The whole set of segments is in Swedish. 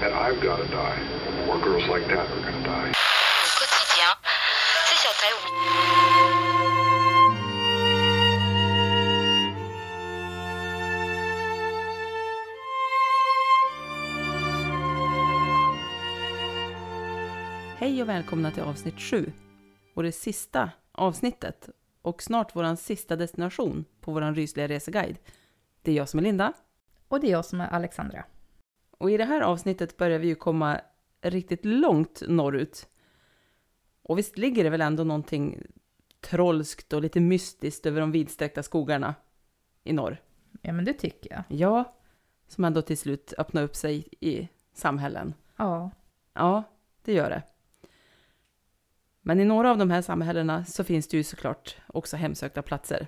And I've got to die. More girls like that are going to die. Quotidien. Hej och välkomna till avsnitt 7. Och det sista avsnittet och snart våran sista destination på våran rysliga reseguide. Det är jag som är Linda. Och det är jag som är Alexandra. Och i det här avsnittet börjar vi ju komma riktigt långt norrut. Och visst ligger det väl ändå någonting trollskt och lite mystiskt över de vidsträckta skogarna i norr? Ja, men det tycker jag. Ja, som ändå till slut öppnar upp sig i samhällen. Ja. Ja, det gör det. Men i några av de här samhällena så finns det ju såklart också hemsökta platser.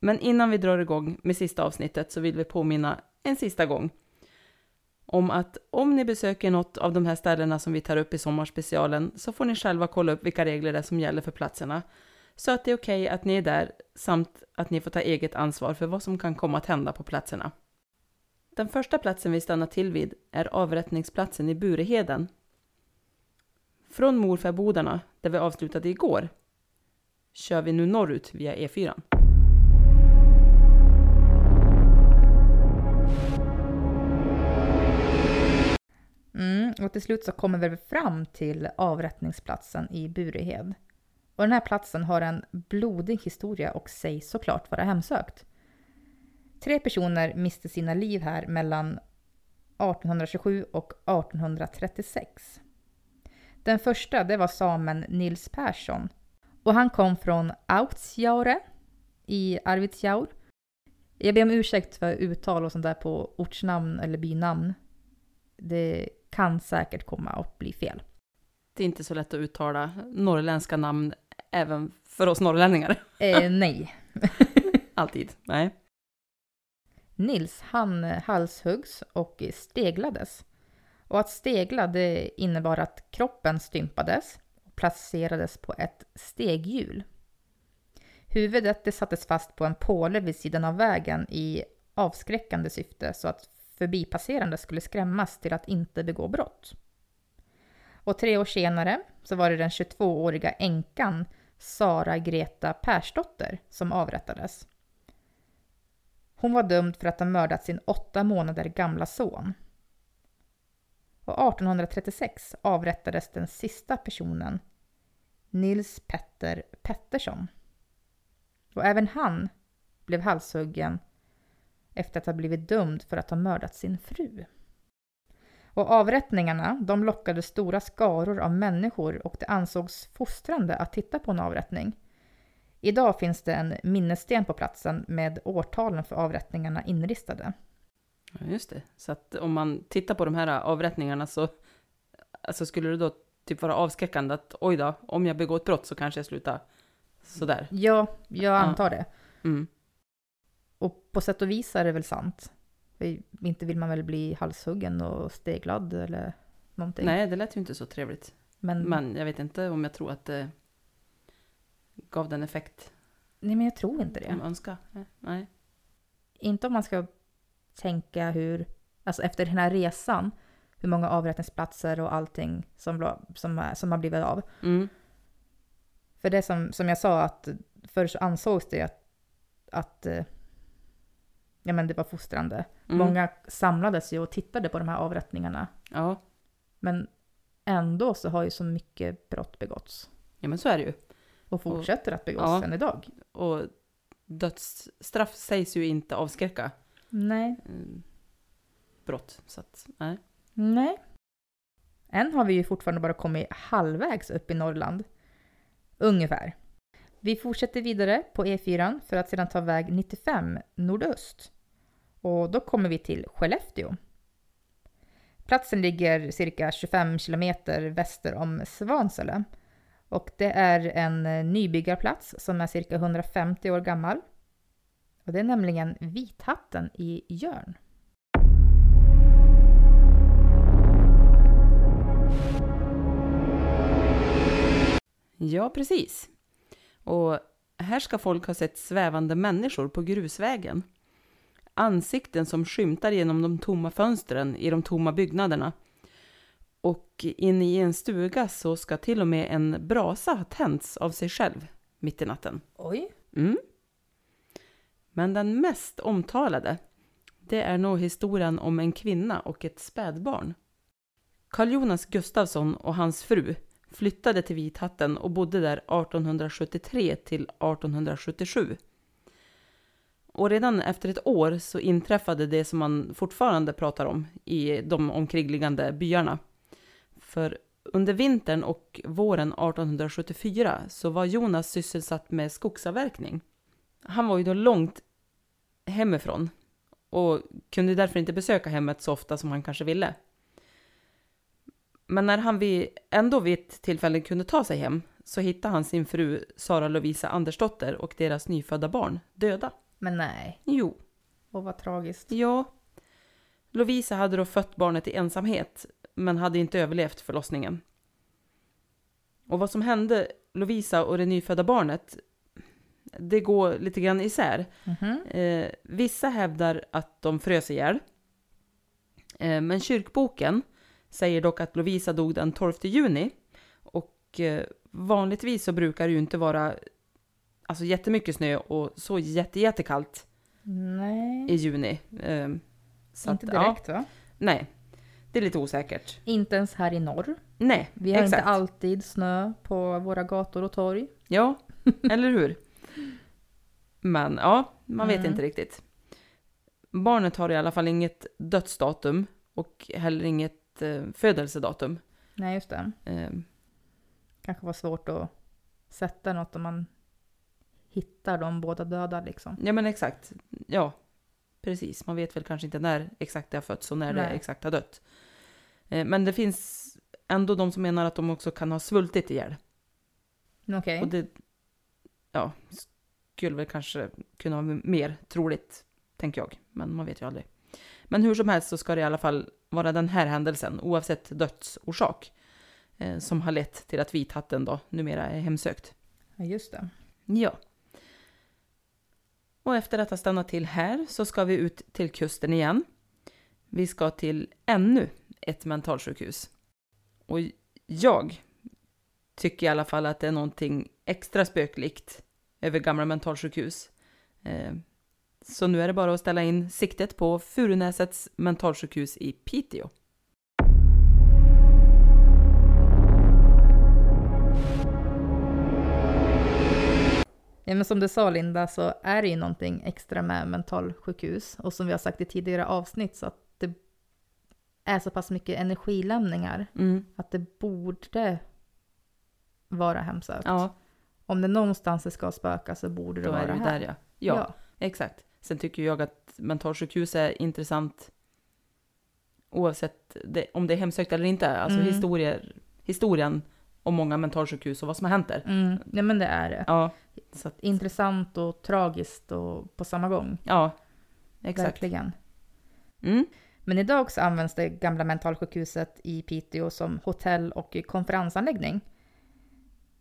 Men innan vi drar igång med sista avsnittet så vill vi påminna en sista gång om att om ni besöker något av de här ställena som vi tar upp i sommarspecialen så får ni själva kolla upp vilka regler det är som gäller för platserna så att det är okej att ni är där samt att ni får ta eget ansvar för vad som kan komma att hända på platserna. Den första platsen vi stannar till vid är avrättningsplatsen i Bureheden. Från morfäbodarna, där vi avslutade igår, kör vi nu norrut via E E4. Mm, och till slut så kommer vi fram till avrättningsplatsen i Burehed. Och den här platsen har en blodig historia och sägs såklart vara hemsökt. Tre personer miste sina liv här mellan 1827 och 1836. Den första det var samen Nils Persson. Och han kom från Autsjaure i Arvidsjaur. Jag ber om ursäkt för uttal och sånt där på ortsnamn eller bynamn. Det kan säkert komma att bli fel. Det är inte så lätt att uttala norrländska namn även för oss norrlänningar. Eh, nej. Alltid. Nej. Nils han halshuggs och steglades. Och att stegla det innebar att kroppen stympades och placerades på ett steghjul. Huvudet det sattes fast på en påle vid sidan av vägen i avskräckande syfte så att förbipasserande skulle skrämmas till att inte begå brott. Och tre år senare så var det den 22-åriga änkan Sara Greta Persdotter som avrättades. Hon var dömd för att ha mördat sin åtta månader gamla son. Och 1836 avrättades den sista personen, Nils Petter Pettersson. Och även han blev halshuggen efter att ha blivit dömd för att ha mördat sin fru. Och avrättningarna de lockade stora skaror av människor och det ansågs fostrande att titta på en avrättning. Idag finns det en minnessten på platsen med årtalen för avrättningarna inristade. Ja, just det. Så att om man tittar på de här avrättningarna så alltså skulle det då typ vara avskräckande att oj då, om jag begår ett brott så kanske jag slutar sådär. Ja, jag antar det. Mm. Och på sätt och vis är det väl sant. För inte vill man väl bli halshuggen och steglad eller någonting. Nej, det lät ju inte så trevligt. men, Men jag vet inte om jag tror att det gav den effekt nej, men jag tror inte det. de önskade. Nej. Inte om man ska tänka hur, alltså efter den här resan, hur många avrättningsplatser och allting som, som, som har blivit av. Mm. För det som, som jag sa, att förr så ansågs det att, att eh, ja, men det var fostrande. Mm. Många samlades ju och tittade på de här avrättningarna. Ja. Men ändå så har ju så mycket brott begåtts. ja, men så är det ju. Och fortsätter att begås Ja. än idag. Och dödsstraff sägs ju inte avskräcka Nej. mm, brott. Så att, nej. Nej. Än har vi ju fortfarande bara kommit halvvägs upp i Norrland. Ungefär. Vi fortsätter vidare på E4 för att sedan ta väg 95 nordöst. Och då kommer vi till Skellefteå. Platsen ligger cirka 25 kilometer väster om Svansele. Och det är en nybyggarplats som är cirka 150 år gammal. Och det är nämligen Vithatten i Jörn. Ja, precis. Och här ska folk ha sett svävande människor på grusvägen. Ansikten som skymtar genom de tomma fönstren i de tomma byggnaderna. Och inne i en stuga så ska till och med en brasa ha tänts av sig själv mitt i natten. Oj! Mm. Men den mest omtalade, det är nog historien om en kvinna och ett spädbarn. Karl Jonas Gustafsson och hans fru flyttade till Vithatten och bodde där 1873 till 1877. Och redan efter ett år så inträffade det som man fortfarande pratar om i de omkringliggande byarna. För under vintern och våren 1874 så var Jonas sysselsatt med skogsavverkning. Han var ju då långt hemifrån och kunde därför inte besöka hemmet så ofta som han kanske ville. Men när han vid, ändå vid ett tillfälle kunde ta sig hem så hittade han sin fru Sara Lovisa Andersdotter och deras nyfödda barn döda. Men nej. Jo, Och vad tragiskt. ja. Lovisa hade då fött barnet i ensamhet men hade inte överlevt förlossningen. Och vad som hände Lovisa och det nyfödda barnet, det går lite grann isär. Mhm. Eh, vissa hävdar att de frös ihjäl. Eh, men kyrkboken säger dock att Lovisa dog den 12 juni. Och eh, vanligtvis så brukar det ju inte vara alltså, jättemycket snö och så jätte, jättekallt Nej, i juni. Eh, så inte att, direkt va? Ja, nej, det är lite osäkert. Inte ens här i norr. Nej, Vi har exakt. inte alltid snö på våra gator och torg. Ja, eller hur? Men ja, man vet Mm. inte riktigt. Barnet har i alla fall inget dödsdatum och heller inget eh, födelsedatum. Nej, just det. Eh, Kanske var svårt att sätta något om man hittar de båda döda liksom. ja, men exakt. Ja, precis. Man vet väl kanske inte när exakt det har fötts och när det Nej. exakt har dött. Eh, men det finns ändå de som menar att de också kan ha svultit ihjäl. Okej. Och det ja, skulle väl kanske kunna vara mer troligt, tänker jag. Men man vet ju aldrig. Men hur som helst så ska det i alla fall vara den här händelsen, oavsett dödsorsak, eh, som har lett till att vithatten då numera är hemsökt. Ja, just det. Ja. Och efter att ha stannat till här så ska vi ut till kusten igen. Vi ska till ännu ett mentalsjukhus. Och jag tycker i alla fall att det är någonting extra spöklikt över gamla mentalsjukhus. Eh, så nu är det bara att ställa in siktet på Furunäsets mentalsjukhus i Piteå. Men som du sa Linda så är det ju någonting extra med mentalsjukhus. Och som vi har sagt i tidigare avsnitt så att det är så pass mycket energilämningar Mm. att det borde vara hemsökt. Ja, Om det någonstans det ska spöka så borde det då vara är det här. där ja. ja. Exakt. Sen tycker jag att mentalsjukhus är intressant oavsett det, om det är hemsökt eller inte. Alltså Mm. historier, historien om många mentalsjukhus och vad som har hänt där. Mm, ja men det är det. Ja, så att, Intressant och tragiskt och på samma gång. ja exakt. Verkligen. Mm. Men idag så används det gamla mentalsjukhuset i Piteå som hotell och konferensanläggning.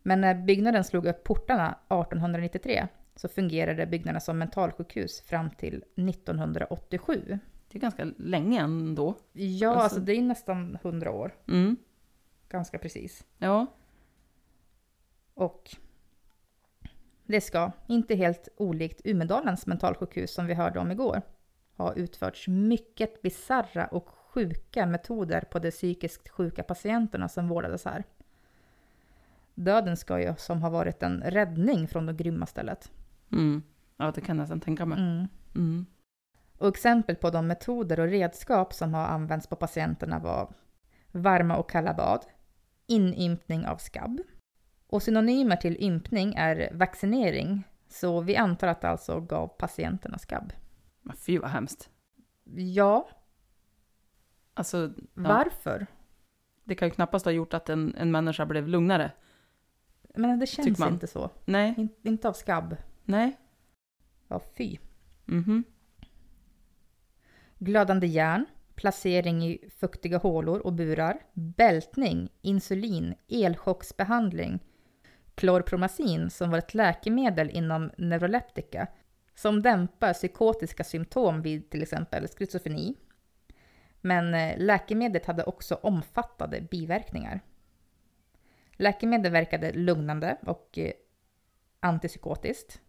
Men när byggnaden slog upp portarna 1893 så fungerade byggnaden som mentalsjukhus fram till 1987. Det är ganska länge ändå. Ja, Alltså- alltså, det är nästan 100 år. Mm. Ganska precis. Ja, Och det ska, inte helt olikt Umedalens mentalsjukhus som vi hörde om igår, ha utförts mycket bisarra och sjuka metoder på de psykiskt sjuka patienterna som vårdades här. Döden ska ju som ha varit en räddning från det grymma stället. mm. ja det kan jag nästan tänka mig. Mm. Mm. Och exempel på de metoder och redskap som har använts på patienterna var varma och kalla bad, inympning av skabb. Och synonymer till ympning är vaccinering, så vi antar att det alltså gav patienterna skabb. Men Fy vad hemskt. Ja, Alltså, varför? det kan ju knappast ha gjort att en, en människa blev lugnare. Men det känns inte så. Nej, In, inte av skabb. nej. Ja, fy. Mhm. Glödande järn, placering i fuktiga hålor och burar, bältning, insulin, elchocksbehandling, klorpromazin som var ett läkemedel inom neuroleptika som dämpar psykotiska symptom vid till exempel schizofreni. Men eh, läkemedlet hade också omfattande biverkningar. Läkemedlet verkade lugnande och eh, antipsykotiskt.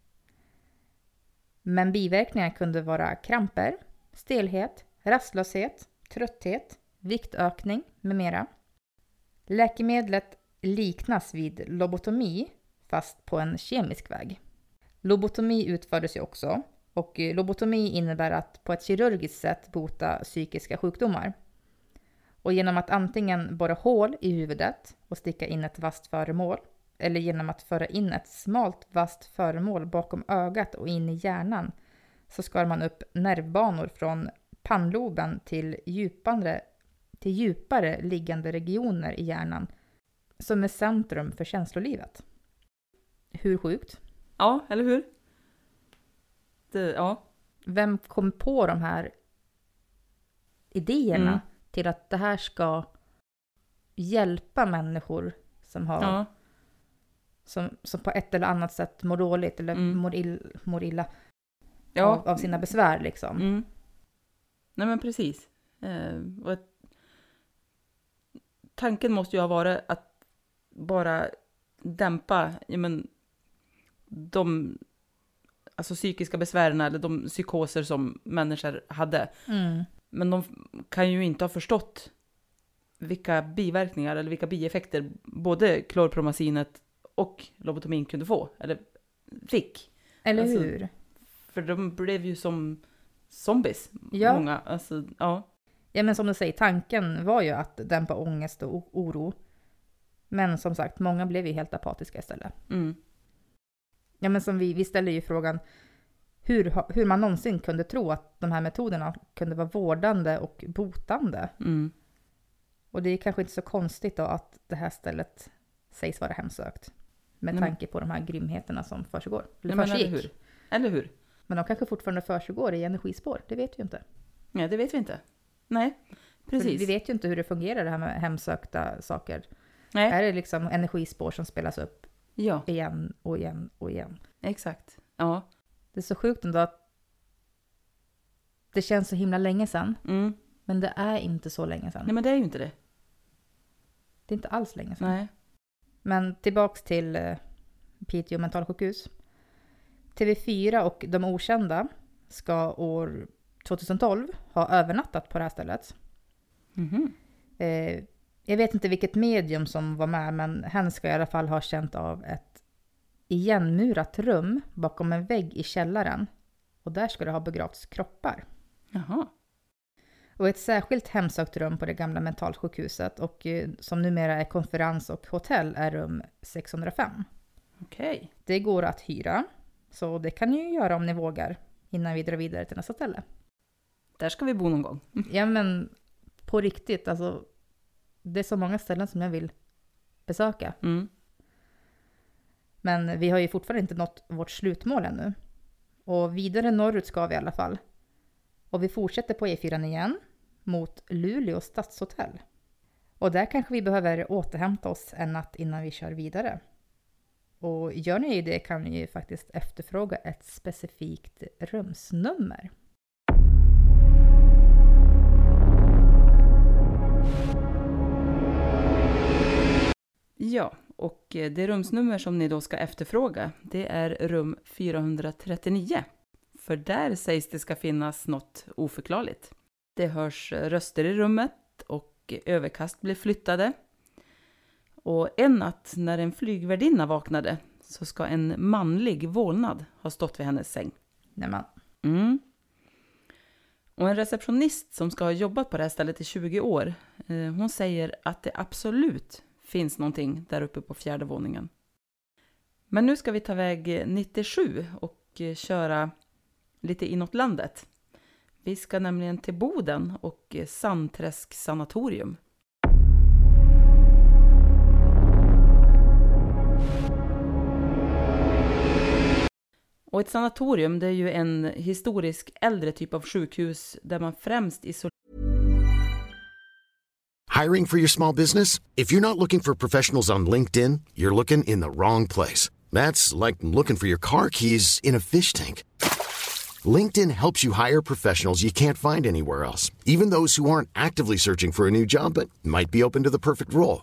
Men biverkningar kunde vara kramper, stelhet, rastlöshet, trötthet, viktökning med mera. Läkemedlet liknas vid lobotomi fast på en kemisk väg. Lobotomi utfördes ju också och lobotomi innebär att på ett kirurgiskt sätt bota psykiska sjukdomar. Och genom att antingen borra hål i huvudet och sticka in ett vasst föremål eller genom att föra in ett smalt vasst föremål bakom ögat och in i hjärnan så skar man upp nervbanor från pannloben till djupare, till djupare liggande regioner i hjärnan som är centrum för känslolivet. Hur sjukt? Ja, eller hur? Det, ja. Vem kom på de här idéerna Mm. till att det här ska hjälpa människor som, har, ja. som, som på ett eller annat sätt mår dåligt eller Mm. mår, ill, mår illa Ja. av, av sina besvär liksom. Mm. Nej men precis. Eh, och tanken måste ju ha varit att bara dämpa ja, men, de alltså, psykiska besvären eller de psykoser som människor hade. Mm. Men de kan ju inte ha förstått vilka biverkningar eller vilka bieffekter både klorpromazinet och lobotomin kunde få, eller fick. Eller Alltså, hur? För de blev ju som zombies, Ja. många. Alltså, ja. Ja men som du säger, tanken var ju att dämpa ångest och oro. Men som sagt, många blev ju helt apatiska istället. Mm. Ja men som vi, vi ställer ju frågan hur, hur man någonsin kunde tro att de här metoderna kunde vara vårdande och botande. Mm. Och det är kanske inte så konstigt då att det här stället sägs vara hemsökt. Med Nej, tanke på de här grymheterna som försiggår. Eller Nej, men eller försiggick. hur? Eller hur? Men de kanske fortfarande försiggår i energispår, det vet vi ju inte. Nej, det vet vi inte. Nej, För precis. vi vet ju inte hur det fungerar det här med hemsökta saker. Nej, Är det liksom energispår som spelas upp ja, igen och igen och igen? exakt. Ja. Det är så sjukt ändå att det känns så himla länge sedan. Mm. Men det är inte så länge sedan. Nej, men det är ju inte det. Det är inte alls länge sedan. Nej. Men tillbaks till eh, Piteå mentalsjukhus. TV4 och De Okända ska år 2012 ha övernattat på det här stället. Mhm. Eh, jag vet inte vilket medium som var med, men hen ska i alla fall ha känt av ett igenmurat rum bakom en vägg i källaren. Och där ska det ha begravts kroppar. Jaha. Och ett särskilt hemsökt rum på det gamla mentalsjukhuset och eh, som numera är konferens och hotell är rum 605. Okej. Det går att hyra, så det kan ni ju göra om ni vågar innan vi drar vidare till nästa ställe. Där ska vi bo någon gång. Ja men på riktigt, alltså det är så många ställen som jag vill besöka. Mm. Men vi har ju fortfarande inte nått vårt slutmål ännu. Och vidare norrut ska vi i alla fall. Och vi fortsätter på E4 igen mot Luleå stadshotell. Och där kanske vi behöver återhämta oss en natt innan vi kör vidare. Och gör ni det kan ni ju faktiskt efterfråga ett specifikt rumsnummer. Ja, och det rumsnummer som ni då ska efterfråga, det är rum 439. För där sägs det ska finnas något oförklarligt. Det hörs röster i rummet och överkast blir flyttade. Och en natt när en flygvärdinna vaknade så ska en manlig vålnad ha stått vid hennes säng. När man, Mm. Och en receptionist som ska ha jobbat på det här stället i 20 år, eh, hon säger att det absolut finns någonting där uppe på fjärde våningen. Men nu ska vi ta väg 97 och eh, köra lite inåt landet. Vi ska nämligen till Boden och eh, Sandträsk sanatorium. Och ett sanatorium det är ju en historisk äldre typ av sjukhus där man främst isolerar Hiring for your small business? If you're not looking for professionals on LinkedIn, you're looking in the wrong place. That's like looking for your car keys in a fish tank. LinkedIn helps you hire professionals you can't find anywhere else, even those who aren't actively searching for a new job but might be open to the perfect role.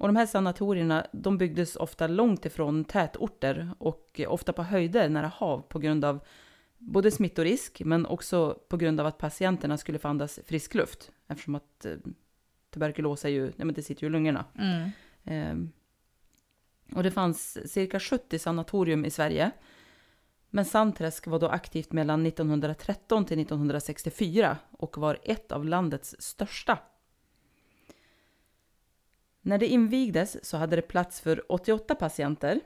och de här sanatorierna de byggdes ofta långt ifrån tätorter och ofta på höjder nära hav på grund av både smittorisk men också på grund av att patienterna skulle få andas frisk luft eftersom att eh, tuberkulos är ju, nej men det sitter ju i lungorna. Mm. Ehm, och det fanns cirka 70 sanatorium i Sverige. Men Sandträsk var då aktivt mellan 1913 till 1964 och var ett av landets största. När det invigdes så hade det plats för 88 patienter.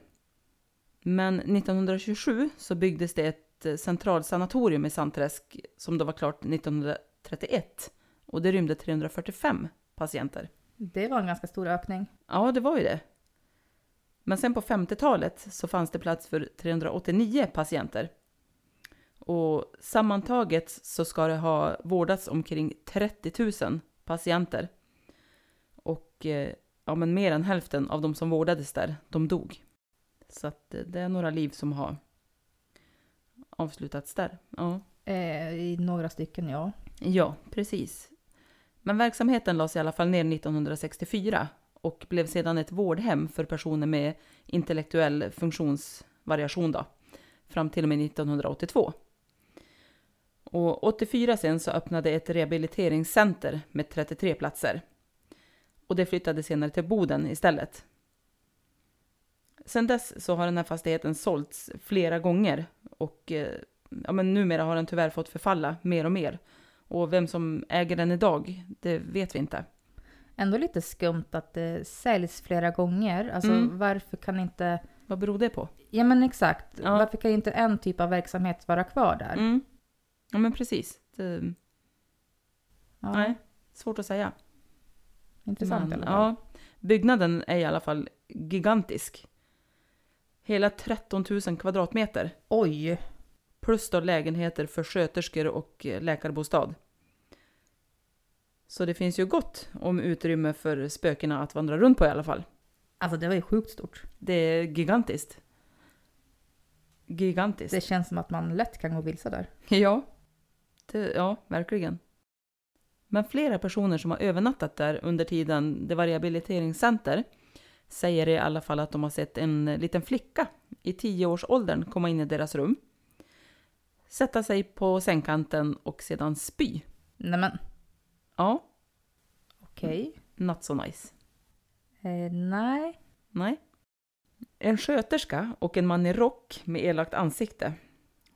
Men 1927 så byggdes det ett eh, centralsanatorium i Sandträsk som då var klart 1931. Och det rymde 345 patienter. Det var en ganska stor ökning. Ja, det var ju det. Men sen på 50-talet så fanns det plats för 389 patienter. Och sammantaget så ska det ha vårdats omkring 30 000 patienter. Och eh, ja, men mer än hälften av de som vårdades där, de dog. Så att eh, det är några liv som har avslutats där. Ja. Eh, I några stycken, ja. Ja, precis. Men verksamheten lades i alla fall ner 1964 och blev sedan ett vårdhem för personer med intellektuell funktionsvariation då, fram till och med 1982. Och 84 sen så öppnade ett rehabiliteringscenter med 33 platser. Och det flyttade senare till Boden istället. Sen dess så har den här fastigheten sålts flera gånger och eh, ja, men numera har den tyvärr fått förfalla mer och mer. Och vem som äger den idag, det vet vi inte. Ändå lite skumt att det säljs flera gånger. Alltså Mm. varför kan inte... Vad beror det på? Ja men exakt. Ja. Varför kan inte en typ av verksamhet vara kvar där? Mm. Ja men precis. Det, Ja, Nej, svårt att säga. Intressant fall. ja, byggnaden är i alla fall gigantisk. Hela 13 000 kvadratmeter. Oj! Plus då lägenheter för sköterskor och eh, läkarbostad. Så det finns ju gott om utrymme för spökena att vandra runt på i alla fall. Alltså det var ju sjukt stort. Det är gigantiskt. Gigantiskt. Det känns som att man lätt kan gå vilse där. Ja, det, ja, verkligen. Men flera personer som har övernattat där under tiden det var rehabiliteringscenter säger i alla fall att de har sett en liten flicka i tioårsåldern komma in i deras rum, sätta sig på sängkanten och sedan spy. Nej men, Ja, okej. not so nice. Eh, nej. Nej. En sköterska och en man i rock med elakt ansikte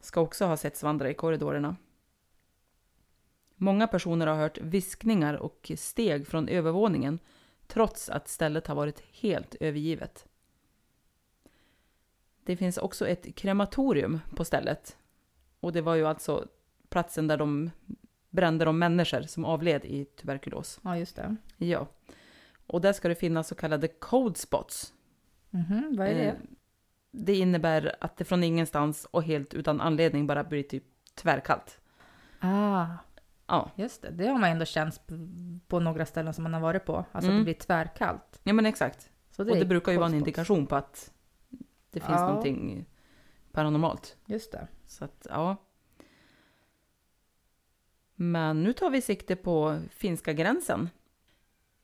ska också ha setts vandra i korridorerna. Många personer har hört viskningar och steg från övervåningen trots att stället har varit helt övergivet. Det finns också ett krematorium på stället. Och det var ju alltså platsen där de brände de människor som avled i tuberkulos. Ja, just det. Ja. Och där ska det finnas så kallade cold spots. Mhm, vad är det? Eh, Det innebär att det från ingenstans och helt utan anledning bara blir typ tvärkallt. Ah, Ja, just det. Det har man ändå känt på några ställen som man har varit på. Alltså att Mm. det blir tvärkallt. ja men exakt. Så och det brukar ju vara en indikation på att det finns Ja. någonting paranormalt. Just det. Så att, ja. Men nu tar vi sikte på finska gränsen.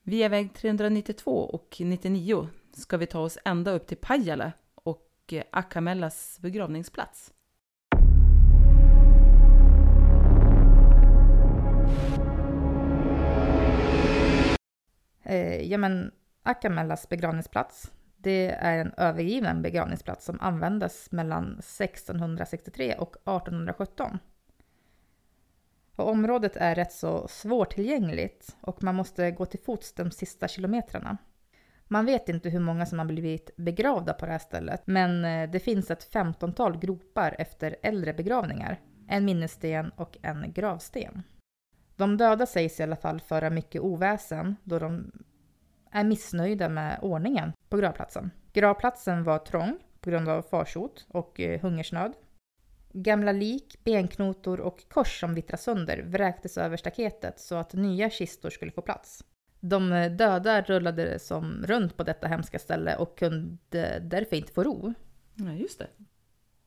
Via väg 392 och 99 ska vi ta oss ända upp till Pajala och eh, Akamellas begravningsplats. Eh, ja men Akamellas begravningsplats. Det är en övergiven begravningsplats som användes mellan 1663 och 1817. Och området är rätt så svårtillgängligt och man måste gå till fots de sista kilometrarna. Man vet inte hur många som har blivit begravda på det här stället, men eh, det finns ett 15-tal gropar efter äldre begravningar, en minnessten och en gravsten. De döda sägs i alla fall föra mycket oväsen då de är missnöjda med ordningen på gravplatsen. Gravplatsen var trång på grund av farsot och eh, hungersnöd. Gamla lik, benknotor och kors som vittrade sönder vräktes över staketet så att nya kistor skulle få plats. De eh, döda rullade som runt på detta hemska ställe och kunde därför inte få ro. Ja, just det.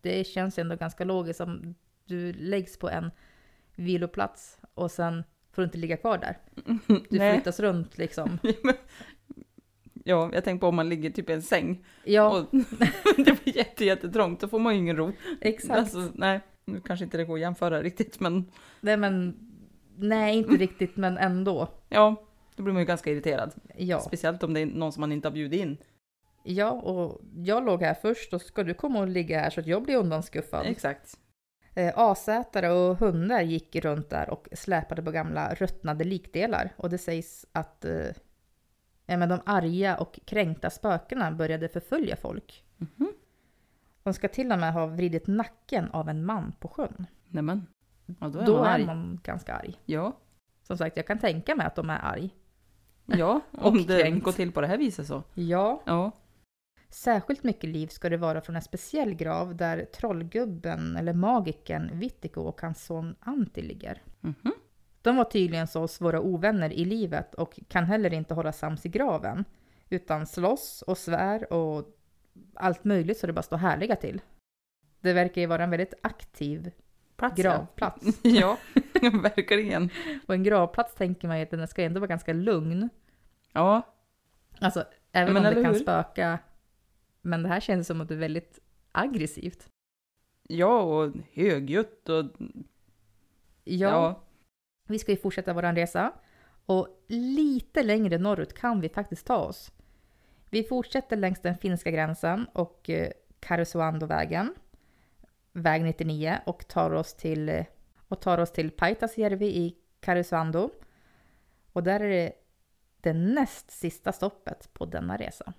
Det känns ändå ganska logiskt om du läggs på en viloplats och sen får du inte ligga kvar där. Du Nej. flyttas runt liksom. Ja, jag tänker på om man ligger typ i en säng Ja, och det blir jätte, jättetrångt, då får man ju ingen ro. exakt. Alltså, nej, nu kanske inte det går att jämföra riktigt, men Nej men, nej inte riktigt men ändå. ja, då blir man ju ganska irriterad. Ja. Speciellt om det är någon som man inte har bjudit in. ja, och jag låg här först och ska du komma och ligga här så att jag blir undanskuffad. Exakt. Eh, asätare och hundar gick runt där och släpade på gamla ruttnade likdelar. Och det sägs att eh, de arga och kränkta spökena började förfölja folk. Mhm. De ska till och med ha vridit nacken av en man på sjön. Nämen. Ja, då är Då man arg. är man ganska arg. Ja, Som sagt, jag kan tänka mig att de är arg. ja om Och det kränkt. går till på det här viset så. Ja, Ja. Särskilt mycket liv ska det vara från en speciell grav där trollgubben eller magikern Vittiko och hans son Antti ligger. Mhm. De var tydligen så svåra ovänner i livet och kan heller inte hålla sams i graven. Utan slåss och svär och allt möjligt så det bara står härliga till. Det verkar ju vara en väldigt aktiv Plats, gravplats. Ja, ja verkligen. Och en gravplats tänker man ju att den ska ändå vara ganska lugn. Ja, Alltså, även Men om det kan hur? spöka. Men det här känns som att det är väldigt aggressivt. ja och högljutt och Ja, ja. vi ska ju fortsätta vår resa. Och lite längre norrut kan vi faktiskt ta oss. Vi fortsätter längs den finska gränsen och eh, Karesuando-vägen, väg 99, och tar oss till, eh, och tar oss till Paitasjärvi i Karesuando. Och där är det det näst sista stoppet på denna resa.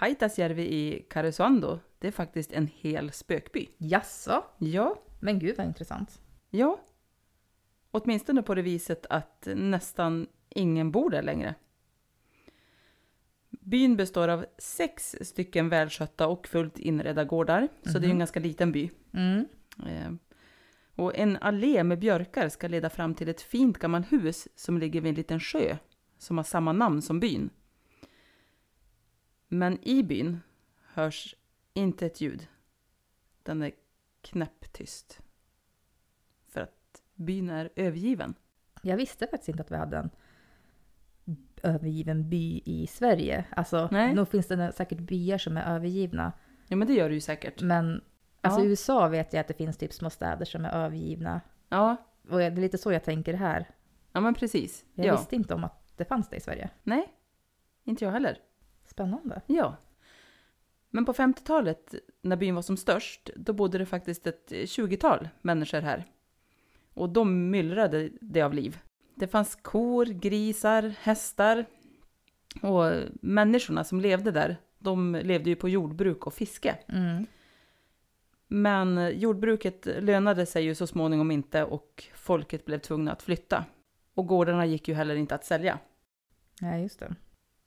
Paitasjärvi i Karesuando, det är faktiskt en hel spökby. Jaså? Ja, Men gud vad intressant. ja. Åtminstone på det viset att nästan ingen bor där längre. Byn består av sex stycken välskötta och fullt inredda gårdar, så det är en ganska liten by. Mm. Eh, Och en allé med björkar ska leda fram till ett fint gammalt hus som ligger vid en liten sjö som har samma namn som byn. Men i byn hörs inte ett ljud. Den är knäpptyst. För att byn är övergiven. Jag visste faktiskt inte att vi hade en övergiven by i Sverige. Alltså, Nej. nog finns det säkert byar som är övergivna. Ja, men det gör det ju säkert. Men alltså, Ja. i USA vet jag att det finns typ små städer som är övergivna. Ja, Och det är lite så jag tänker här. ja men precis. Jag ja. visste inte om att det fanns det i Sverige. Nej, inte jag heller. Spännande. Ja. Men på 50-talet, när byn var som störst, då bodde det faktiskt ett 20-tal människor här. Och de myllrade det av liv. Det fanns kor, grisar, hästar. Och människorna som levde där, de levde ju på jordbruk och fiske. Mm. Men jordbruket lönade sig ju så småningom inte och folket blev tvungna att flytta. Och gårdarna gick ju heller inte att sälja. Ja, just det.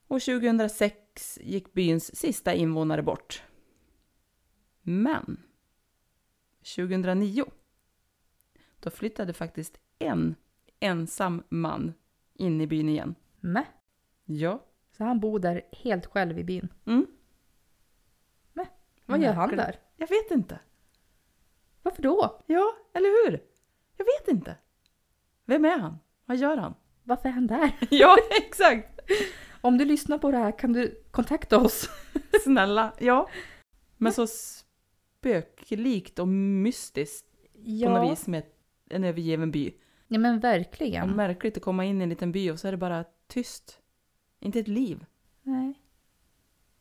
Och 2006 gick byns sista invånare bort. Men 2009 då flyttade faktiskt en ensam man in i byn igen. Men, Ja. så han bor där helt själv i byn. Mm. Men, vad gör han där? Jag vet inte. Varför då? Ja, eller hur? Jag vet inte. Vem är han? Vad gör han? Varför är han där? Ja, exakt. Om du lyssnar på det här kan du kontakta oss. Snälla, ja. Men så spöklikt och mystiskt på något vis med en övergiven by. Ja men Och verkligen. märkligt att komma in i en liten by och så är det bara tyst. Inte ett liv. Nej.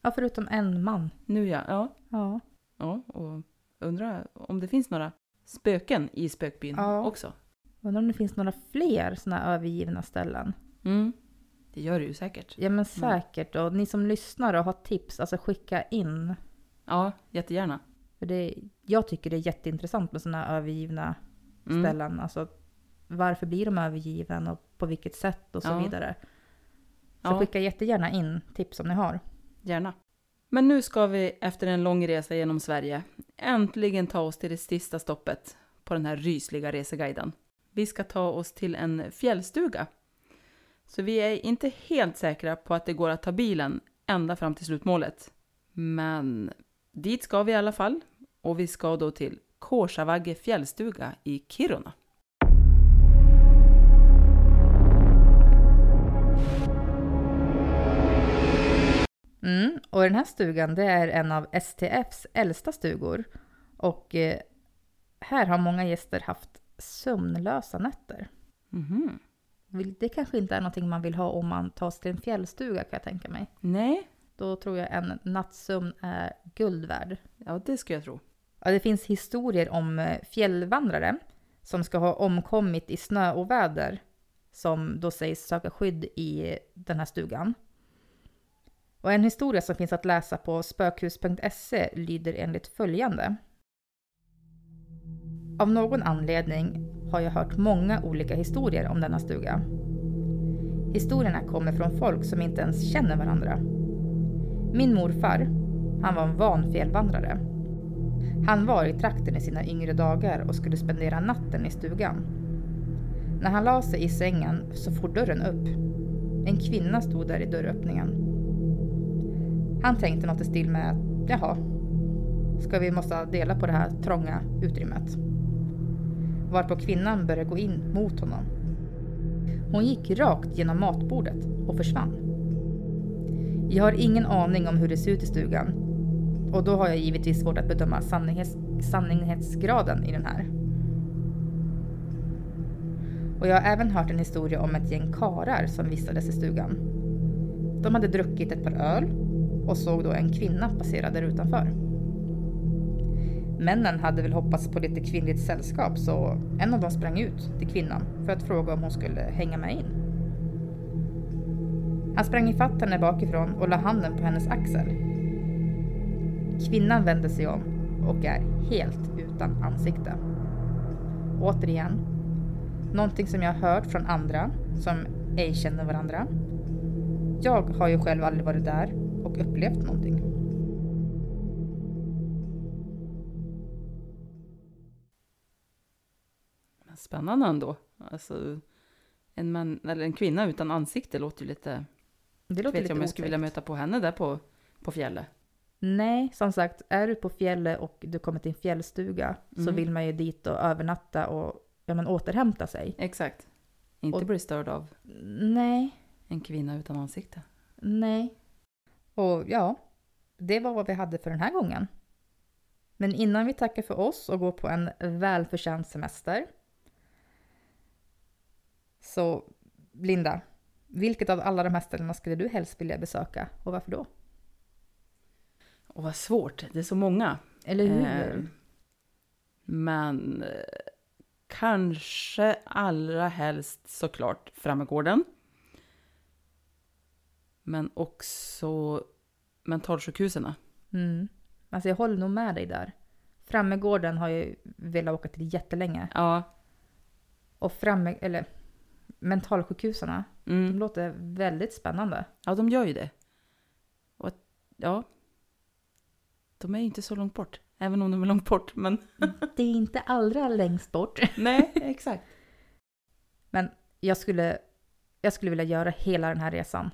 Ja, förutom en man. Nu ja, ja. Ja. ja och undrar om det finns några spöken i spökbyn Ja. också. Undrar om det finns några fler sådana övergivna ställen. Mm. Det gör det ju säkert. Ja men säkert. Och ni som lyssnar och har tips, alltså skicka in. Ja, jättegärna. För det, jag tycker det är jätteintressant med sådana övergivna Mm. ställen. Alltså varför blir de övergiven och på vilket sätt och så Ja. vidare. Så Ja. skicka jättegärna in tips om ni har. Gärna. Men nu ska vi efter en lång resa genom Sverige äntligen ta oss till det sista stoppet på den här rysliga reseguiden. Vi ska ta oss till en fjällstuga. Så vi är inte helt säkra på att det går att ta bilen ända fram till slutmålet. Men dit ska vi i alla fall och vi ska då till Korsavagge fjällstuga i Kiruna. Mm, och den här stugan det är en av STFs äldsta stugor. Och eh, här har många gäster haft sömnlösa nätter. Mhm. Det kanske inte är någonting man vill ha om man tar sig till en fjällstuga kan jag tänka mig. Nej, Då tror jag en nattsömn är guld värd. ja det ska jag tro. Ja, det finns historier om eh, fjällvandrare som ska ha omkommit i snöoväder som då sägs söka skydd i den här stugan. Och en historia som finns att läsa på spökhus.se lyder enligt följande. Av någon anledning har jag hört många olika historier om denna stuga. Historierna kommer från folk som inte ens känner varandra. Min morfar, han var en van fjällvandrare. Han var i trakten i sina yngre dagar och skulle spendera natten i stugan. När han la sig i sängen så for dörren upp. En kvinna stod där i dörröppningen. Han tänkte något i stil med jaha, ska vi måste dela på det här trånga utrymmet? Varpå kvinnan började gå in mot honom. Hon gick rakt genom matbordet och försvann. Jag har ingen aning om hur det ser ut i stugan och då har jag givetvis svårt att bedöma sanninghets, sanningsgraden i den här. Och jag har även hört en historia om ett gäng karar som vistades i stugan. De hade druckit ett par öl och såg då en kvinna passera där utanför. Männen hade väl hoppats på lite kvinnligt sällskap så en av dem sprang ut till kvinnan för att fråga om hon skulle hänga med in. Han sprang ifatt henne bakifrån och la handen på hennes axel. Kvinnan vände sig om och är helt utan ansikte. Återigen, någonting som jag har hört från andra som ej känner varandra. Jag har ju själv aldrig varit där och upplevt någonting. Spännande ändå. Alltså, en, man, eller en kvinna utan ansikte låter ju lite... Det låter vet lite jag om jag skulle vilja möta på henne där på, på fjället. Nej, som sagt, är du på fjället och du kommer till en fjällstuga så Mm. vill man ju dit och övernatta och ja, men återhämta sig. Exakt. Inte Och- bli störd av Nej, en kvinna utan ansikte. nej. Och ja, det var vad vi hade för den här gången. Men innan vi tackar för oss och går på en välförtjänt semester. Så Linda, vilket av alla de här ställena skulle du helst vilja besöka och varför då? Och vad svårt, det är så många. Eller hur? Eh, men eh, kanske allra helst såklart Frammegården. Men också mentalsjukhusen. Mm. Alltså jag håller nog med dig där. Frammegården har jag velat åka till jättelänge. Ja. Och framme, eller mentalsjukhusen, de Mm. låter väldigt spännande. Ja, de gör ju det. Och ja. De är ju inte så långt bort. Även om de är långt bort. Men Det är inte allra längst bort. nej, exakt. Men jag skulle, jag skulle vilja göra hela den här resan.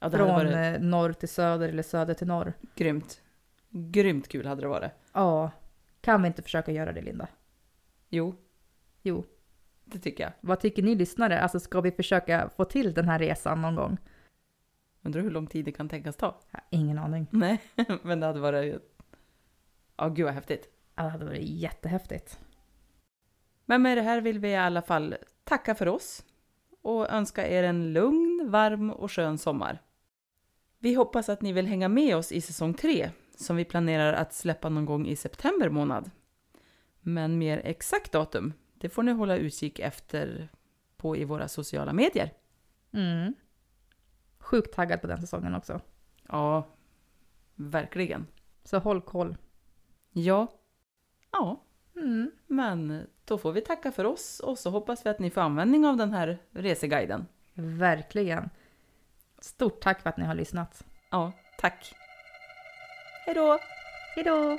Ja, Från varit eh, norr till söder eller söder till norr. grymt. Grymt kul hade det varit. Ja, kan vi inte försöka göra det Linda? Jo, Jo, det tycker jag. vad tycker ni lyssnare? Alltså ska vi försöka få till den här resan någon gång? Undrar hur lång tid det kan tänkas ta. Ingen aning. Nej, men det hade varit... Ja, gud vad häftigt. Ja, Det hade varit jättehäftigt. Men med det här vill vi i alla fall tacka för oss och önska er en lugn, varm och skön sommar. Vi hoppas att ni vill hänga med oss i säsong 3 som vi planerar att släppa någon gång i september månad. Men mer exakt datum, det får ni hålla utkik efter på i våra sociala medier. Mm. Sjukt taggad på den säsongen också. Ja, verkligen. Så håll koll. Ja. Ja, Mm. men då får vi tacka för oss och så hoppas vi att ni får användning av den här reseguiden. Verkligen. Stort tack för att ni har lyssnat. Ja, tack. Hej då! Hej då!